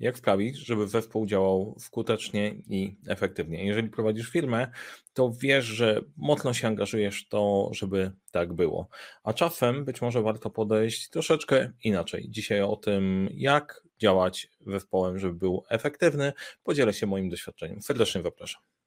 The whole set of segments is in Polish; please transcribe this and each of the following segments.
jak sprawić, żeby zespół działał skutecznie i efektywnie. Jeżeli prowadzisz firmę, to wiesz, że mocno się angażujesz w to, żeby tak było. A czasem być może warto podejść troszeczkę inaczej. Dzisiaj o tym, jak działać zespołem, żeby był efektywny, podzielę się moim doświadczeniem. Serdecznie zapraszam.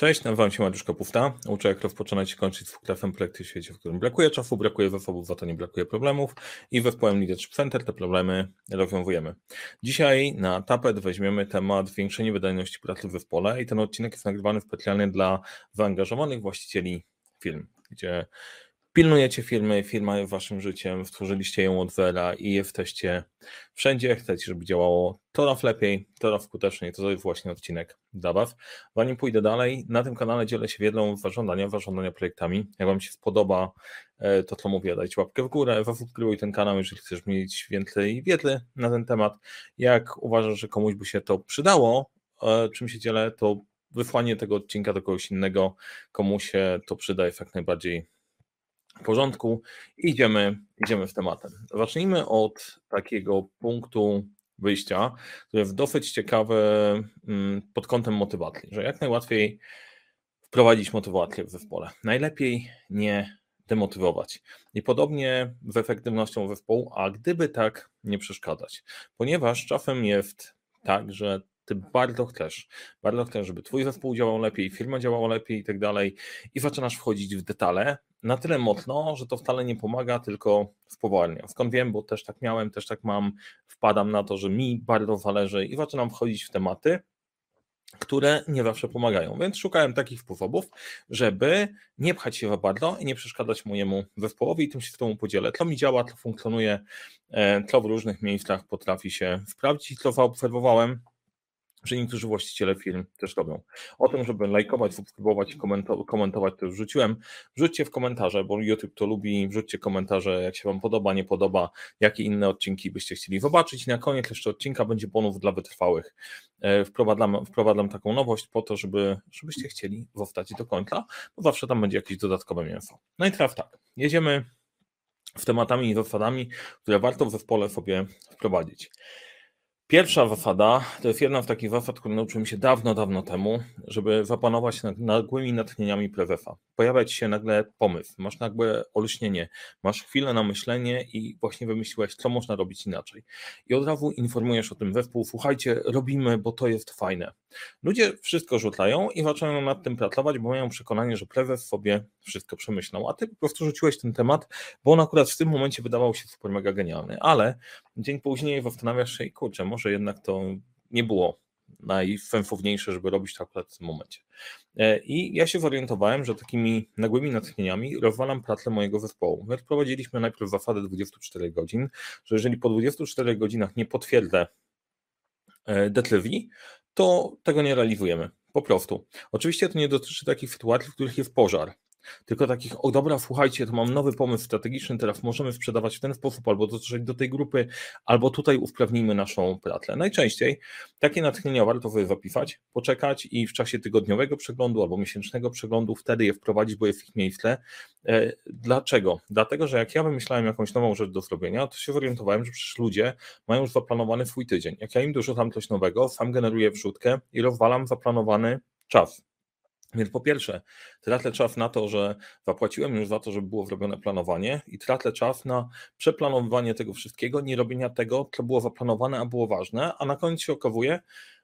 Cześć, nazywam się Mariusz Kapufta. Uczę jak rozpoczynać i kończyć z klafem projekty w świecie, w którym brakuje czasu, brakuje zasobów, za to nie brakuje problemów i we wpływem Leadership Center te problemy rozwiązujemy. Dzisiaj na tapet weźmiemy temat zwiększenie wydajności pracy w zespole i ten odcinek jest nagrywany specjalnie dla zaangażowanych właścicieli firm, gdzie pilnujecie firmy, firma jest waszym życiem, stworzyliście ją od zera i jesteście wszędzie, chcecie, żeby działało coraz lepiej, coraz skuteczniej, to jest właśnie odcinek dla was. Zanim pójdę dalej, na tym kanale dzielę się wiedzą zarządzania, zarządzania projektami. Jak wam się spodoba e, to, co mówię, dajcie łapkę w górę, zasubskrybuj ten kanał, jeżeli chcesz mieć więcej wiedzy na ten temat. Jak uważasz, że komuś by się to przydało, e, czym się dzielę, to wysłanie tego odcinka do kogoś innego, komu się to przyda, jest jak najbardziej w porządku. Idziemy, idziemy w tematem. Zacznijmy od takiego punktu wyjścia, który jest dosyć ciekawy mm, pod kątem motywacji, że jak najłatwiej wprowadzić motywację w zespole. Najlepiej nie demotywować. I podobnie z efektywnością zespołu, a gdyby tak, nie przeszkadzać. Ponieważ czasem jest tak, że ty bardzo chcesz, bardzo chcesz, żeby twój zespół działał lepiej, firma działała lepiej i tak dalej i zaczynasz wchodzić w detale na tyle mocno, że to wcale nie pomaga, tylko spowalnia. Skąd wiem, bo też tak miałem, też tak mam, wpadam na to, że mi bardzo zależy i zaczynam wchodzić w tematy, które nie zawsze pomagają. Więc szukałem takich sposobów, żeby nie pchać się za bardzo i nie przeszkadzać mojemu zespołowi i tym się z tobą podzielę. To mi działa, to funkcjonuje, e, to w różnych miejscach potrafi się sprawdzić, co zaobserwowałem że niektórzy właściciele firm też robią. O tym, żeby lajkować, subskrybować komentować, to już wrzuciłem. Wrzućcie w komentarze, bo YouTube to lubi, wrzućcie komentarze, jak się Wam podoba, nie podoba, jakie inne odcinki byście chcieli zobaczyć. Na koniec jeszcze odcinka będzie bonus dla wytrwałych. E, wprowadzam, wprowadzam taką nowość po to, żeby, żebyście chcieli zostać do końca, bo zawsze tam będzie jakieś dodatkowe mięso. No i teraz tak, jedziemy w tematami i zasadami, które warto w zespole sobie wprowadzić. Pierwsza zasada to jest jedna z takich zasad, które nauczyłem się dawno, dawno temu, żeby zapanować nad nagłymi natchnieniami prezefa. Pojawia ci się nagle pomysł, masz nagłe olśnienie, masz chwilę na myślenie i właśnie wymyśliłeś, co można robić inaczej. I od razu informujesz o tym zespół, słuchajcie, robimy, bo to jest fajne. Ludzie wszystko rzucają i zaczynają nad tym pracować, bo mają przekonanie, że prezes sobie wszystko przemyślał, a ty po prostu rzuciłeś ten temat, bo on akurat w tym momencie wydawał się super mega genialny, ale dzień później zastanawiasz się i kurczę, może jednak to nie było najsensowniejsze, żeby robić to akurat w tym momencie. E, I ja się zorientowałem, że takimi nagłymi natchnieniami rozwalam pracę mojego zespołu. My wprowadziliśmy najpierw zasadę 24 godzin, że jeżeli po 24 godzinach nie potwierdzę e, decyzji, to tego nie realizujemy. Po prostu. Oczywiście to nie dotyczy takich sytuacji, w których jest pożar. Tylko takich, o dobra, słuchajcie, to mam nowy pomysł strategiczny, teraz możemy sprzedawać w ten sposób, albo dotrzeć do tej grupy, albo tutaj usprawnijmy naszą pracę. Najczęściej takie natchnienia warto sobie zapisać, poczekać i w czasie tygodniowego przeglądu albo miesięcznego przeglądu wtedy je wprowadzić, bo jest ich miejsce. E, dlaczego? Dlatego, że jak ja wymyślałem jakąś nową rzecz do zrobienia, to się zorientowałem, że przecież ludzie mają już zaplanowany swój tydzień. Jak ja im dorzucam coś nowego, sam generuję wrzutkę i rozwalam zaplanowany czas. Więc po pierwsze, tracę czas na to, że zapłaciłem już za to, żeby było zrobione planowanie i tracę czas na przeplanowanie tego wszystkiego, nie robienia tego, co było zaplanowane, a było ważne, a na koniec się okazuje,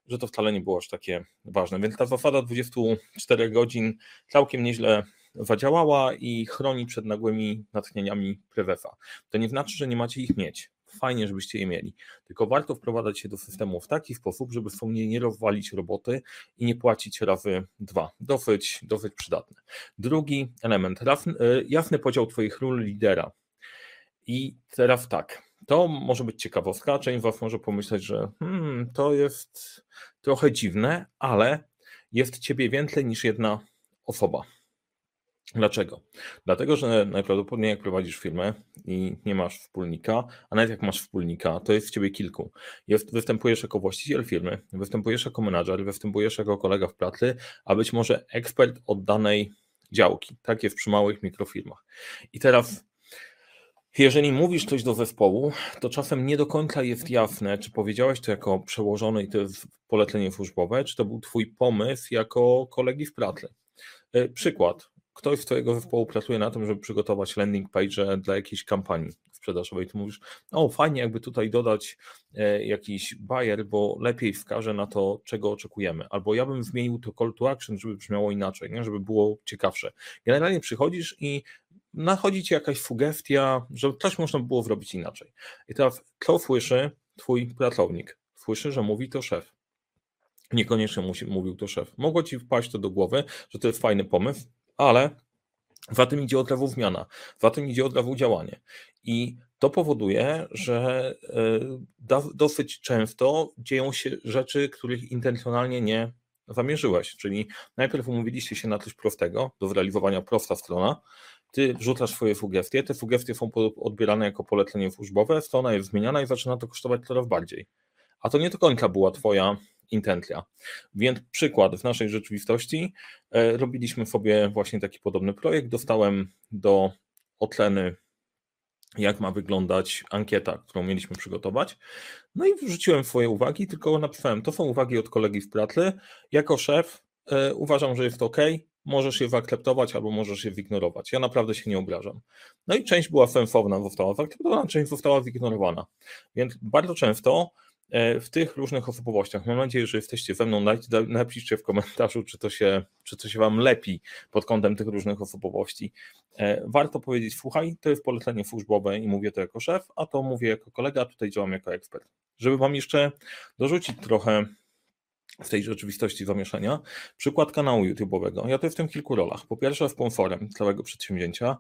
że to wcale nie było aż takie ważne. Więc ta zasada 24 godzin całkiem nieźle zadziałała i chroni przed nagłymi natchnieniami prewefa. To nie znaczy, że nie macie ich mieć fajnie, żebyście je mieli. Tylko warto wprowadzać się do systemu w taki sposób, żeby wspomnienie nie rozwalić roboty i nie płacić razy dwa. Dosyć, dosyć przydatne. Drugi element, e, jasny podział Twoich ról lidera. I teraz tak, to może być ciekawostka, część Was może pomyśleć, że hmm, to jest trochę dziwne, ale jest Ciebie więcej niż jedna osoba. Dlaczego? Dlatego, że najprawdopodobniej jak prowadzisz firmę i nie masz wspólnika, a nawet jak masz wspólnika, to jest w ciebie kilku. Występujesz jako właściciel firmy, występujesz jako menadżer, występujesz jako kolega w pracy, a być może ekspert od danej działki. Tak jest przy małych mikrofirmach. I teraz jeżeli mówisz coś do zespołu, to czasem nie do końca jest jasne, czy powiedziałeś to jako przełożony i to jest polecenie służbowe, czy to był twój pomysł jako kolegi w pracy. E, przykład. Ktoś z twojego zespołu pracuje na tym, żeby przygotować landing page dla jakiejś kampanii sprzedażowej. Tu mówisz, o fajnie jakby tutaj dodać e, jakiś buyer, bo lepiej wskaże na to, czego oczekujemy. Albo ja bym zmienił to call to action, żeby brzmiało inaczej, nie? żeby było ciekawsze. Generalnie przychodzisz i nachodzi ci jakaś sugestia, że coś można było zrobić inaczej. I teraz co słyszy twój pracownik? Słyszy, że mówi to szef. Niekoniecznie mówił to szef. Mogło ci wpaść to do głowy, że to jest fajny pomysł, ale za tym idzie od razu zmiana, za tym idzie od razu działanie. I to powoduje, że e, dosyć często dzieją się rzeczy, których intencjonalnie nie zamierzyłeś. Czyli najpierw umówiliście się na coś prostego, do zrealizowania prosta strona, ty wrzucasz swoje sugestie, te sugestie są odbierane jako polecenie służbowe, strona jest zmieniana i zaczyna to kosztować coraz bardziej. A to nie do końca była twoja intencja. Więc przykład w naszej rzeczywistości, e, robiliśmy sobie właśnie taki podobny projekt, dostałem do oceny jak ma wyglądać ankieta, którą mieliśmy przygotować. No i wrzuciłem swoje uwagi, tylko napisałem, to są uwagi od kolegi w pracy. Jako szef e, uważam, że jest ok, możesz je zaakceptować albo możesz je zignorować. Ja naprawdę się nie obrażam. No i część była sensowna, została zaakceptowana, część została zignorowana. Więc bardzo często w tych różnych osobowościach, mam nadzieję, że jesteście ze mną, napiszcie w komentarzu, czy to, się, czy to się Wam lepi pod kątem tych różnych osobowości. E, warto powiedzieć, słuchaj, to jest polecenie służbowe i mówię to jako szef, a to mówię jako kolega, a tutaj działam jako ekspert. Żeby Wam jeszcze dorzucić trochę w tej rzeczywistości zamieszania. Przykład kanału YouTube'owego. Ja to w tym kilku rolach. Po pierwsze, sponsorem całego przedsięwzięcia.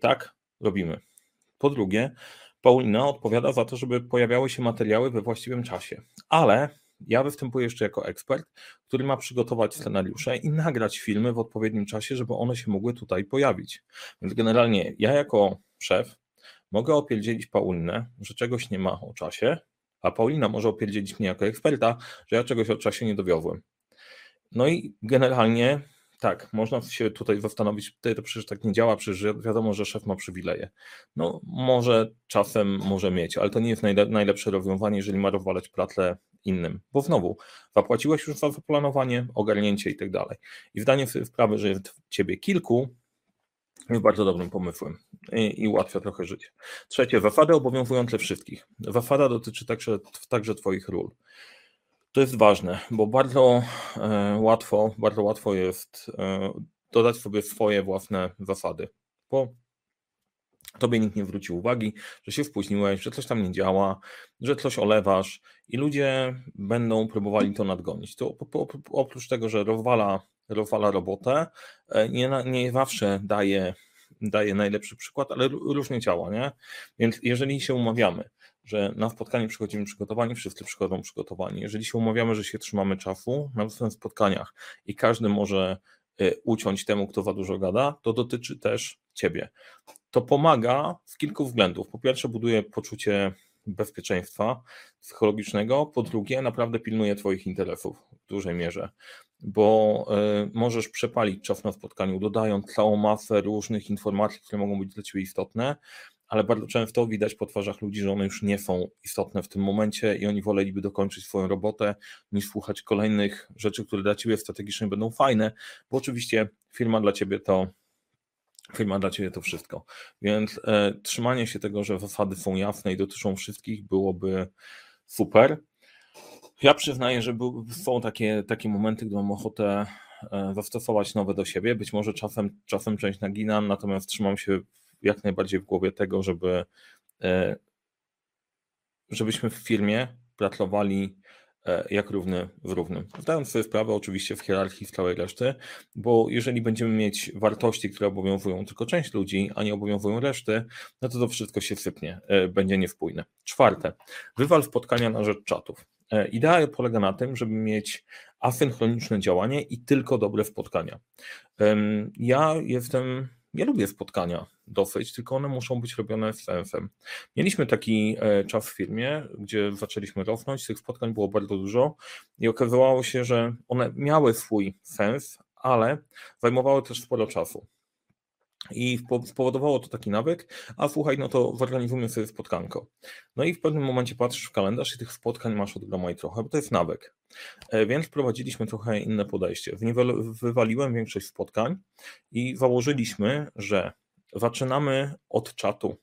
Tak, robimy. Po drugie, Paulina odpowiada za to, żeby pojawiały się materiały we właściwym czasie. Ale ja występuję jeszcze jako ekspert, który ma przygotować scenariusze i nagrać filmy w odpowiednim czasie, żeby one się mogły tutaj pojawić. Więc generalnie ja jako szef mogę opierdzielić Paulinę, że czegoś nie ma o czasie, a Paulina może opierdzielić mnie jako eksperta, że ja czegoś o czasie nie dowiozłem. No i generalnie tak, można się tutaj zastanowić, tutaj to przecież tak nie działa, przecież wiadomo, że szef ma przywileje. No może czasem może mieć, ale to nie jest najlepsze rozwiązanie, jeżeli ma rozwalać pracę innym, bo znowu zapłaciłeś już za zaplanowanie, ogarnięcie i tak dalej. I zdanie sobie sprawy, że jest ciebie kilku, jest bardzo dobrym pomysłem i, i ułatwia trochę życie. Trzecie, zasady obowiązujące wszystkich. Zasada dotyczy także, także Twoich ról. To jest ważne, bo bardzo e, łatwo, bardzo łatwo jest e, dodać sobie swoje własne zasady, bo Tobie nikt nie zwrócił uwagi, że się spóźniłeś, że coś tam nie działa, że coś olewasz i ludzie będą próbowali to nadgonić. To oprócz tego, że rozwala, rozwala robotę, e, nie, nie zawsze daje, daje najlepszy przykład, ale różnie działa, nie? Więc jeżeli się umawiamy, że na spotkanie przychodzimy przygotowani, wszyscy przychodzą przygotowani. Jeżeli się umawiamy, że się trzymamy czasu na spotkaniach i każdy może e, uciąć temu, kto za dużo gada, to dotyczy też ciebie to pomaga z kilku względów. Po pierwsze, buduje poczucie bezpieczeństwa psychologicznego, po drugie, naprawdę pilnuje Twoich interesów w dużej mierze, bo y, możesz przepalić czas na spotkaniu, dodając całą masę różnych informacji, które mogą być dla Ciebie istotne, ale bardzo często widać po twarzach ludzi, że one już nie są istotne w tym momencie i oni woleliby dokończyć swoją robotę, niż słuchać kolejnych rzeczy, które dla Ciebie strategicznie będą fajne, bo oczywiście firma dla Ciebie to firma dla Ciebie to wszystko. Więc e, trzymanie się tego, że zasady są jasne i dotyczą wszystkich, byłoby super. Ja przyznaję, że był, są takie, takie momenty, gdy mam ochotę e, zastosować nowe do siebie. Być może czasem, czasem część naginam, natomiast trzymam się jak najbardziej w głowie tego, żeby e, żebyśmy w firmie pracowali E, jak równy w równym. Zdając sobie sprawę oczywiście w hierarchii w całej reszty, bo jeżeli będziemy mieć wartości, które obowiązują tylko część ludzi, a nie obowiązują reszty, no to to wszystko się sypnie, e, będzie niespójne. Czwarte, wywal spotkania na rzecz czatów. Idea polega na tym, żeby mieć asynchroniczne działanie i tylko dobre spotkania. Ja jestem ja lubię spotkania dosyć, tylko one muszą być robione z sensem. Mieliśmy taki e, czas w firmie, gdzie zaczęliśmy rosnąć, tych spotkań było bardzo dużo i okazywało się, że one miały swój sens, ale zajmowało też sporo czasu. I spowodowało to taki nawyk, a słuchaj, no to zorganizujmy sobie spotkanko. No i w pewnym momencie patrzysz w kalendarz i tych spotkań masz od groma i trochę, bo to jest nawyk. E, więc wprowadziliśmy trochę inne podejście. Wywaliłem większość spotkań i założyliśmy, że Zaczynamy od czatu,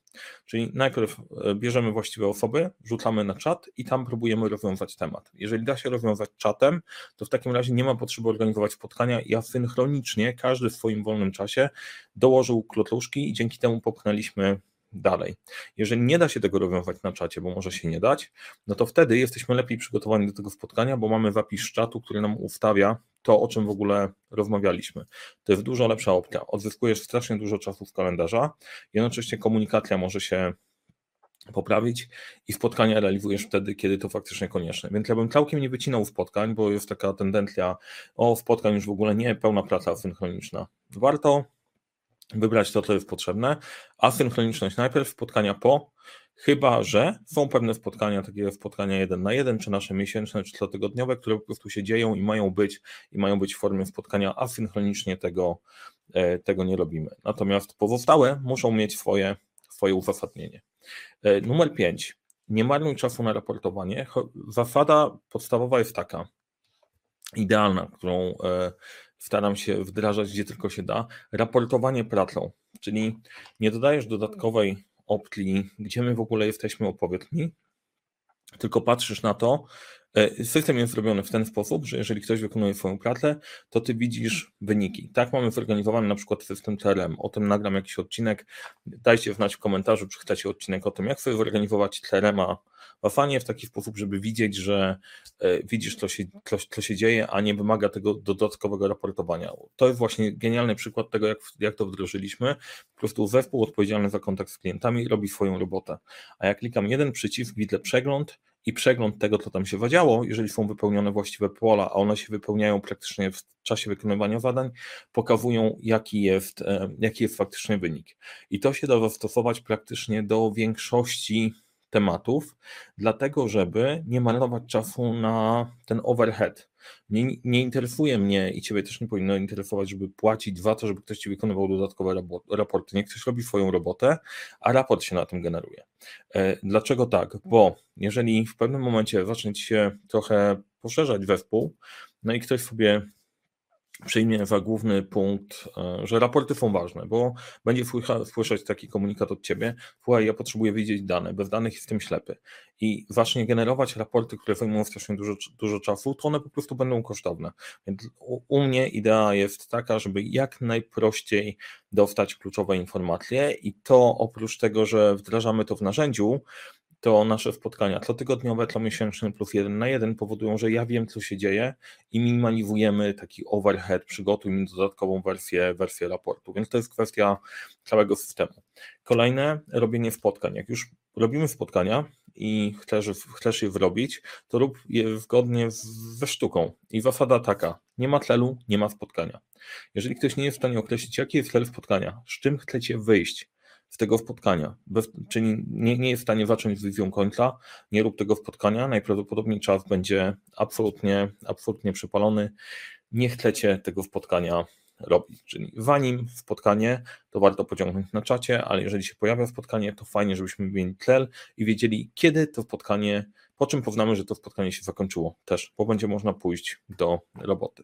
czyli najpierw e, bierzemy właściwe osoby, rzucamy na czat i tam próbujemy rozwiązać temat. Jeżeli da się rozwiązać czatem, to w takim razie nie ma potrzeby organizować spotkania i asynchronicznie każdy w swoim wolnym czasie dołożył klotruszki i dzięki temu popchnęliśmy dalej. Jeżeli nie da się tego rozwiązać na czacie, bo może się nie dać, no to wtedy jesteśmy lepiej przygotowani do tego spotkania, bo mamy zapis czatu, który nam ustawia to, o czym w ogóle rozmawialiśmy. To jest dużo lepsza opcja. Odzyskujesz strasznie dużo czasu z kalendarza, jednocześnie komunikacja może się poprawić i spotkania realizujesz wtedy, kiedy to faktycznie konieczne. Więc ja bym całkiem nie wycinał spotkań, bo jest taka tendencja, o spotkań już w ogóle nie, pełna praca synchroniczna. Warto wybrać to, co jest potrzebne. Asynchroniczność najpierw, spotkania po, chyba że są pewne spotkania, takie spotkania jeden na jeden, czy nasze miesięczne, czy cotygodniowe, które po prostu się dzieją i mają być, i mają być w formie spotkania asynchronicznie, tego, e, tego nie robimy. Natomiast pozostałe muszą mieć swoje, swoje uzasadnienie. E, numer 5. Nie marnuj czasu na raportowanie. Zasada podstawowa jest taka, idealna, którą e, staram się wdrażać gdzie tylko się da, raportowanie pracą, czyli nie dodajesz dodatkowej opcji, gdzie my w ogóle jesteśmy, opowiedz mi, tylko patrzysz na to, system jest zrobiony w ten sposób, że jeżeli ktoś wykonuje swoją pracę, to ty widzisz wyniki. Tak mamy zorganizowany na przykład system CRM. O tym nagram jakiś odcinek. Dajcie znać w komentarzu, czy chcecie odcinek o tym, jak sobie zorganizować CRM-a w Afanie w taki sposób, żeby widzieć, że e, widzisz, co się, co, co się dzieje, a nie wymaga tego dodatkowego raportowania. To jest właśnie genialny przykład tego, jak, jak to wdrożyliśmy. Po prostu zespół odpowiedzialny za kontakt z klientami robi swoją robotę. A jak klikam jeden przycisk, widzę przegląd i przegląd tego, co tam się wadziało, jeżeli są wypełnione właściwe pola, a one się wypełniają praktycznie w czasie wykonywania zadań, pokazują, jaki jest, e, jaki jest faktycznie wynik. I to się da zastosować praktycznie do większości tematów, dlatego żeby nie marnować czasu na ten overhead. Nie, nie interesuje mnie i Ciebie też nie powinno interesować, żeby płacić za to, żeby ktoś Ci wykonywał dodatkowe raporty. Niech ktoś robi swoją robotę, a raport się na tym generuje. E, dlaczego tak? Bo jeżeli w pewnym momencie zacznie Ci się trochę poszerzać zespół, no i ktoś sobie przyjmie za główny punkt, e, że raporty są ważne, bo będzie słyszeć taki komunikat od ciebie, słuchaj, ja potrzebuję wiedzieć dane, bez danych jestem ślepy. I właśnie generować raporty, które zajmują strasznie dużo, dużo czasu, to one po prostu będą kosztowne. Więc u, u mnie idea jest taka, żeby jak najprościej dostać kluczowe informacje i to oprócz tego, że wdrażamy to w narzędziu, to nasze spotkania cotygodniowe, miesięczne plus jeden na jeden powodują, że ja wiem, co się dzieje i minimalizujemy taki overhead, przygotuj mi dodatkową wersję, wersję raportu, więc to jest kwestia całego systemu. Kolejne, robienie spotkań. Jak już robimy spotkania i chcesz, chcesz je zrobić, to rób je zgodnie ze sztuką. I zasada taka, nie ma celu, nie ma spotkania. Jeżeli ktoś nie jest w stanie określić, jaki jest cel spotkania, z czym chcecie wyjść, z tego spotkania. Bez, czyli nie, nie jest w stanie zacząć z wizją końca, nie rób tego spotkania, najprawdopodobniej czas będzie absolutnie, absolutnie przypalony. Nie chcecie tego spotkania robić. Czyli zanim spotkanie, to warto pociągnąć na czacie, ale jeżeli się pojawia spotkanie, to fajnie, żebyśmy mieli cel i wiedzieli, kiedy to spotkanie, po czym poznamy, że to spotkanie się zakończyło też, bo będzie można pójść do roboty.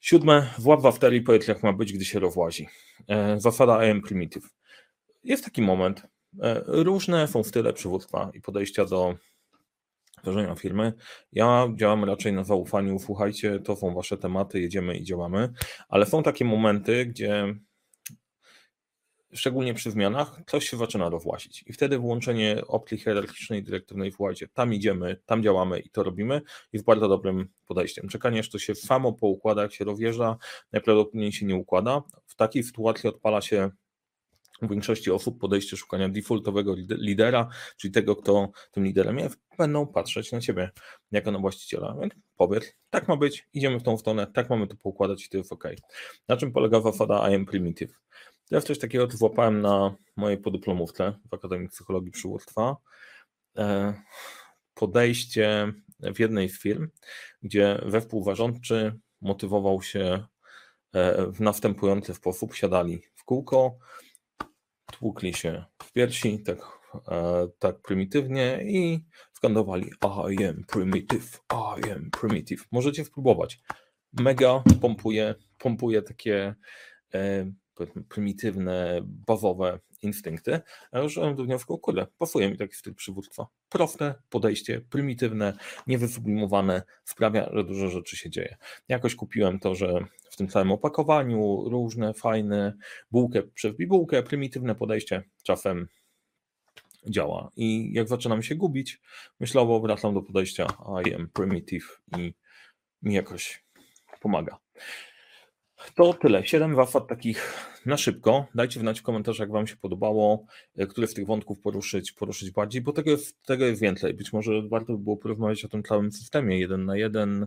Siódme, włap w after i powiedz jak ma być, gdy się rozłazi. E, zasada AM Primitive jest taki moment. E, różne są style przywództwa i podejścia do tworzenia firmy. Ja działam raczej na zaufaniu, słuchajcie, to są wasze tematy, jedziemy i działamy, ale są takie momenty, gdzie szczególnie przy zmianach, coś się zaczyna rozłazić. I wtedy włączenie opcji hierarchicznej, dyrektywnej, słuchajcie, tam idziemy, tam działamy i to robimy, jest bardzo dobrym podejściem. Czekanie, aż to się samo poukłada, jak się rozjeżdża, najprawdopodobniej się nie układa. W takiej sytuacji odpala się u większości osób podejście szukania defaultowego lidera, czyli tego, kto tym liderem jest, będą patrzeć na ciebie jako na właściciela. Więc powiedz, tak ma być, idziemy w tą stronę, tak mamy to poukładać i to jest ok. Na czym polega zasada I am primitive? Ja coś takiego złapałem na mojej podyplomówce w Akademii Psychologii Przywództwa. E, podejście w jednej z firm, gdzie zespół zarządczy motywował się w następujący sposób siadali w kółko, tłukli się w piersi, tak, tak prymitywnie i skandowali I am primitive, I am primitive. Możecie spróbować. Mega pompuje, pompuje takie prymitywne, bazowe instynkty, a już do wniosku, kurde, pasuje mi taki styl przywództwa. Proste podejście, prymitywne, niewysublimowane, sprawia, że dużo rzeczy się dzieje. Jakoś kupiłem to, że w tym całym opakowaniu różne, fajne, bułkę przez bibułkę, prymitywne podejście czasem działa. I jak zaczynam się gubić, myślowo wracam do podejścia I am primitive i mi jakoś pomaga. To tyle. Siedem wafat takich na szybko. Dajcie znać w komentarzach, jak Wam się podobało, e, które z tych wątków poruszyć, poruszyć bardziej, bo tego jest, tego jest więcej. Być może warto by było porozmawiać o tym całym systemie jeden na jeden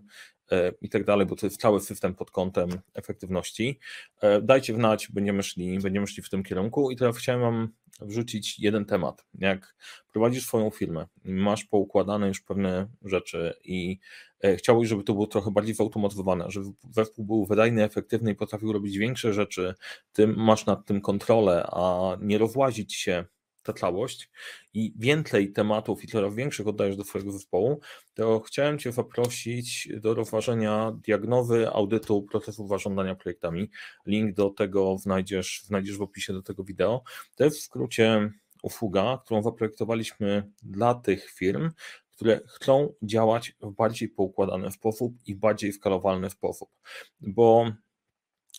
i tak dalej, bo to jest cały system pod kątem efektywności. E, dajcie znać, będziemy szli, będziemy szli w tym kierunku i teraz chciałem Wam wrzucić jeden temat. Jak prowadzisz swoją firmę, masz poukładane już pewne rzeczy i e, chciałbyś, żeby to było trochę bardziej zautomatyzowane, żeby zespół był wydajny, efektywny i potrafił robić większe rzeczy, ty masz nad tym kontrolę, a nie rozłazić się ta całość i więcej tematów i coraz większych oddajesz do Twojego zespołu, to chciałem Cię zaprosić do rozważenia diagnozy audytu procesu zarządzania projektami. Link do tego znajdziesz, znajdziesz w opisie do tego wideo. To jest w skrócie usługa, którą zaprojektowaliśmy dla tych firm, które chcą działać w bardziej poukładany sposób i bardziej skalowalny sposób, bo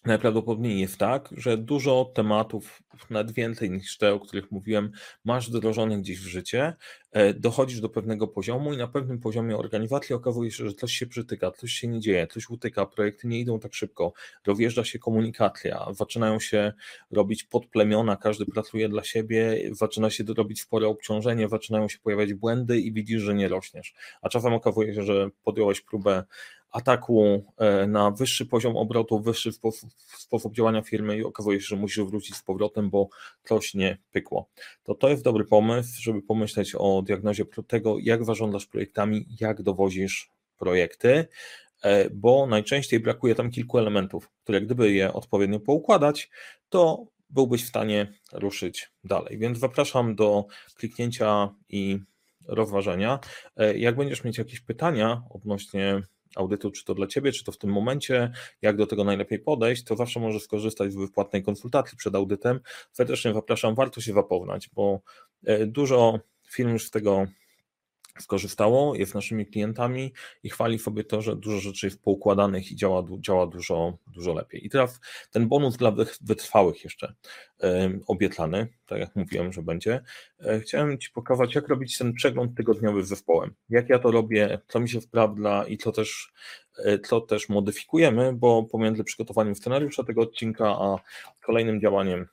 Najprawdopodobniej jest tak, że dużo tematów, nawet więcej niż te, o których mówiłem, masz wdrożonych gdzieś w życie, e, dochodzisz do pewnego poziomu i na pewnym poziomie organizacji okazuje się, że coś się przytyka, coś się nie dzieje, coś utyka, projekty nie idą tak szybko, rozjeżdża się komunikacja, zaczynają się robić podplemiona, każdy pracuje dla siebie, zaczyna się robić spore obciążenie, zaczynają się pojawiać błędy i widzisz, że nie rośniesz. A czasem okazuje się, że podjąłeś próbę ataku e, na wyższy poziom obrotu, wyższy sposób, sposób działania firmy i okazuje się, że musisz wrócić z powrotem, bo coś nie pykło. To to jest dobry pomysł, żeby pomyśleć o diagnozie tego, jak zarządzasz projektami, jak dowozisz projekty, e, bo najczęściej brakuje tam kilku elementów, które gdyby je odpowiednio poukładać, to byłbyś w stanie ruszyć dalej. Więc zapraszam do kliknięcia i rozważenia. E, jak będziesz mieć jakieś pytania odnośnie audytu, czy to dla Ciebie, czy to w tym momencie, jak do tego najlepiej podejść, to zawsze możesz skorzystać z wypłatnej konsultacji przed audytem. Serdecznie zapraszam, warto się zapoznać, bo e, dużo firm już z tego skorzystało, jest naszymi klientami i chwali sobie to, że dużo rzeczy jest poukładanych i działa, działa dużo, dużo lepiej. I teraz ten bonus dla wytrwałych jeszcze obiecany, tak jak mówiłem, że będzie. E, chciałem Ci pokazać, jak robić ten przegląd tygodniowy z zespołem. Jak ja to robię, co mi się sprawdza i co też, e, co też modyfikujemy, bo pomiędzy przygotowaniem scenariusza tego odcinka, a kolejnym działaniem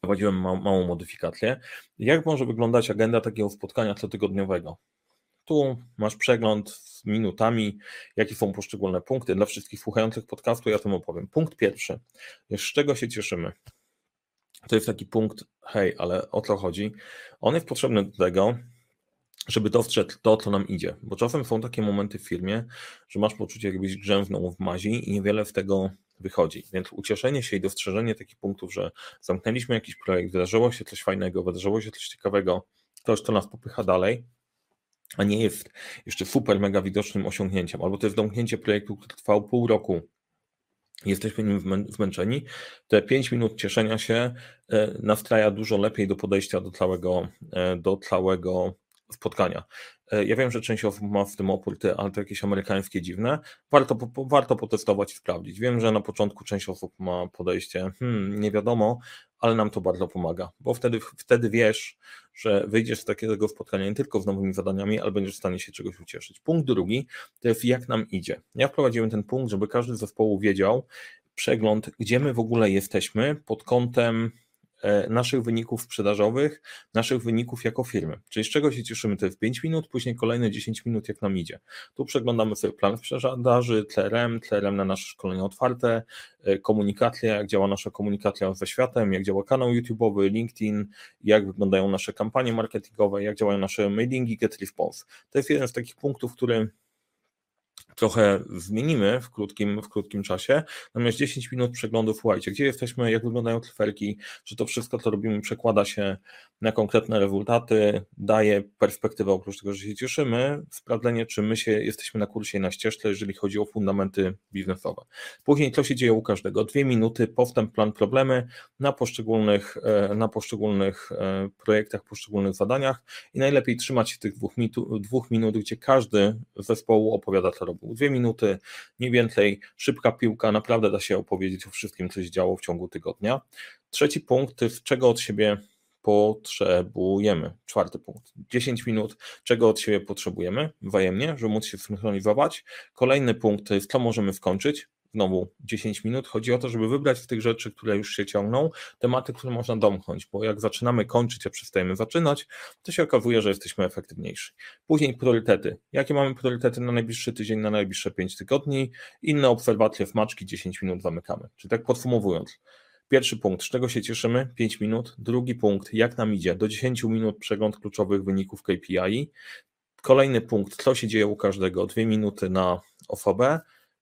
Prowadziłem małą modyfikację. Jak może wyglądać agenda takiego spotkania cotygodniowego? Tu masz przegląd z minutami, jakie są poszczególne punkty. Dla wszystkich słuchających podcastu ja o tym opowiem. Punkt pierwszy. Z czego się cieszymy? To jest taki punkt, hej, ale o co chodzi? On jest potrzebny do tego, żeby dostrzec to, co nam idzie. Bo czasem są takie momenty w firmie, że masz poczucie, jakbyś grzęznął w mazi i niewiele z tego wychodzi. Więc ucieszenie się i dostrzeżenie takich punktów, że zamknęliśmy jakiś projekt, wydarzyło się coś fajnego, wydarzyło się coś ciekawego, coś, co nas popycha dalej, a nie jest jeszcze super mega widocznym osiągnięciem, albo to jest domknięcie projektu, który trwał pół roku, jesteśmy nim zmęczeni, te 5 minut cieszenia się e, nastraja dużo lepiej do podejścia do całego, e, do całego spotkania. E, ja wiem, że część osób ma w tym opór, ale to jakieś amerykańskie dziwne. Warto, po, warto potestować i sprawdzić. Wiem, że na początku część osób ma podejście, hmm, nie wiadomo, ale nam to bardzo pomaga, bo wtedy, wtedy wiesz, że wyjdziesz z takiego spotkania nie tylko z nowymi zadaniami, ale będziesz w stanie się czegoś ucieszyć. Punkt drugi to jest jak nam idzie. Ja wprowadziłem ten punkt, żeby każdy z zespołu wiedział, przegląd, gdzie my w ogóle jesteśmy pod kątem naszych wyników sprzedażowych, naszych wyników jako firmy. Czyli z czego się cieszymy? To jest 5 minut, później kolejne 10 minut, jak nam idzie. Tu przeglądamy sobie plan sprzedaży, CRM, CRM na nasze szkolenia otwarte, e, komunikacja, jak działa nasza komunikacja ze światem, jak działa kanał YouTube'owy, LinkedIn, jak wyglądają nasze kampanie marketingowe, jak działają nasze mailingi, get response. To jest jeden z takich punktów, który trochę zmienimy w krótkim, w krótkim czasie. Natomiast 10 minut przeglądu, słuchajcie, gdzie jesteśmy, jak wyglądają kliferki, że to wszystko, co robimy, przekłada się na konkretne rezultaty, daje perspektywę, oprócz tego, że się cieszymy, sprawdzenie, czy my się jesteśmy na kursie i na ścieżce, jeżeli chodzi o fundamenty biznesowe. Później, co się dzieje u każdego? Dwie minuty, postęp, plan, problemy na poszczególnych, e, na poszczególnych e, projektach, poszczególnych zadaniach i najlepiej trzymać się tych dwóch, dwóch minut, gdzie każdy zespołu opowiada, co Dwie minuty, nie więcej, szybka piłka, naprawdę da się opowiedzieć o wszystkim, co się działo w ciągu tygodnia. Trzeci punkt czego od siebie potrzebujemy. Czwarty punkt. 10 minut, czego od siebie potrzebujemy wzajemnie, żeby móc się synchronizować. Kolejny punkt co możemy skończyć. Znowu 10 minut. Chodzi o to, żeby wybrać z tych rzeczy, które już się ciągną, tematy, które można domknąć, bo jak zaczynamy kończyć, a przestajemy zaczynać, to się okazuje, że jesteśmy efektywniejsi. Później priorytety. Jakie mamy priorytety na najbliższy tydzień, na najbliższe 5 tygodni? Inne obserwacje w maczki 10 minut zamykamy. Czyli tak podsumowując, Pierwszy punkt, z czego się cieszymy? 5 minut. Drugi punkt, jak nam idzie? Do 10 minut przegląd kluczowych wyników KPI. Kolejny punkt, co się dzieje u każdego? 2 minuty na OFB.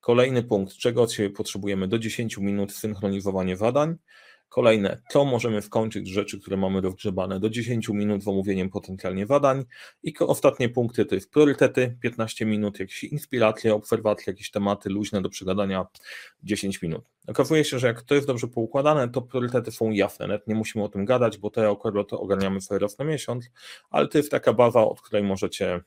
Kolejny punkt, czego od siebie potrzebujemy? Do 10 minut synchronizowanie zadań. Kolejne, co możemy skończyć rzeczy, które mamy rozgrzebane do 10 minut z omówieniem potencjalnie zadań. I ostatnie punkty to jest priorytety, 15 minut, jakieś inspiracje, obserwacje, jakieś tematy luźne do przegadania 10 minut. Okazuje się, że jak to jest dobrze poukładane, to priorytety są jasne, nawet nie musimy o tym gadać, bo te akurat ogarniamy sobie raz na miesiąc, ale to jest taka baza, od której możecie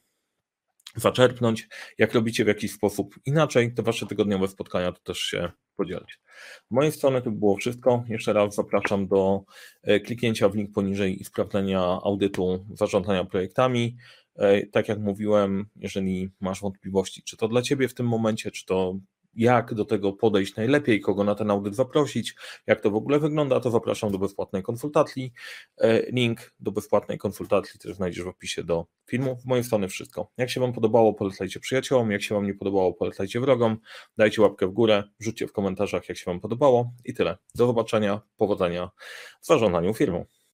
zaczerpnąć. Jak robicie w jakiś sposób inaczej, te wasze tygodniowe spotkania to też się podzielić. Z mojej strony to było wszystko. Jeszcze raz zapraszam do e, kliknięcia w link poniżej i sprawdzenia audytu zarządzania projektami. E, tak jak mówiłem, jeżeli masz wątpliwości, czy to dla Ciebie w tym momencie, czy to jak do tego podejść najlepiej, kogo na ten audyt zaprosić, jak to w ogóle wygląda, to zapraszam do bezpłatnej konsultacji. E, link do bezpłatnej konsultacji też znajdziesz w opisie do filmu. W mojej strony wszystko. Jak się Wam podobało, polecajcie przyjaciołom, jak się Wam nie podobało, polecajcie wrogom, dajcie łapkę w górę, rzućcie w komentarzach, jak się Wam podobało i tyle. Do zobaczenia, powodzenia w zarządzaniu firmą.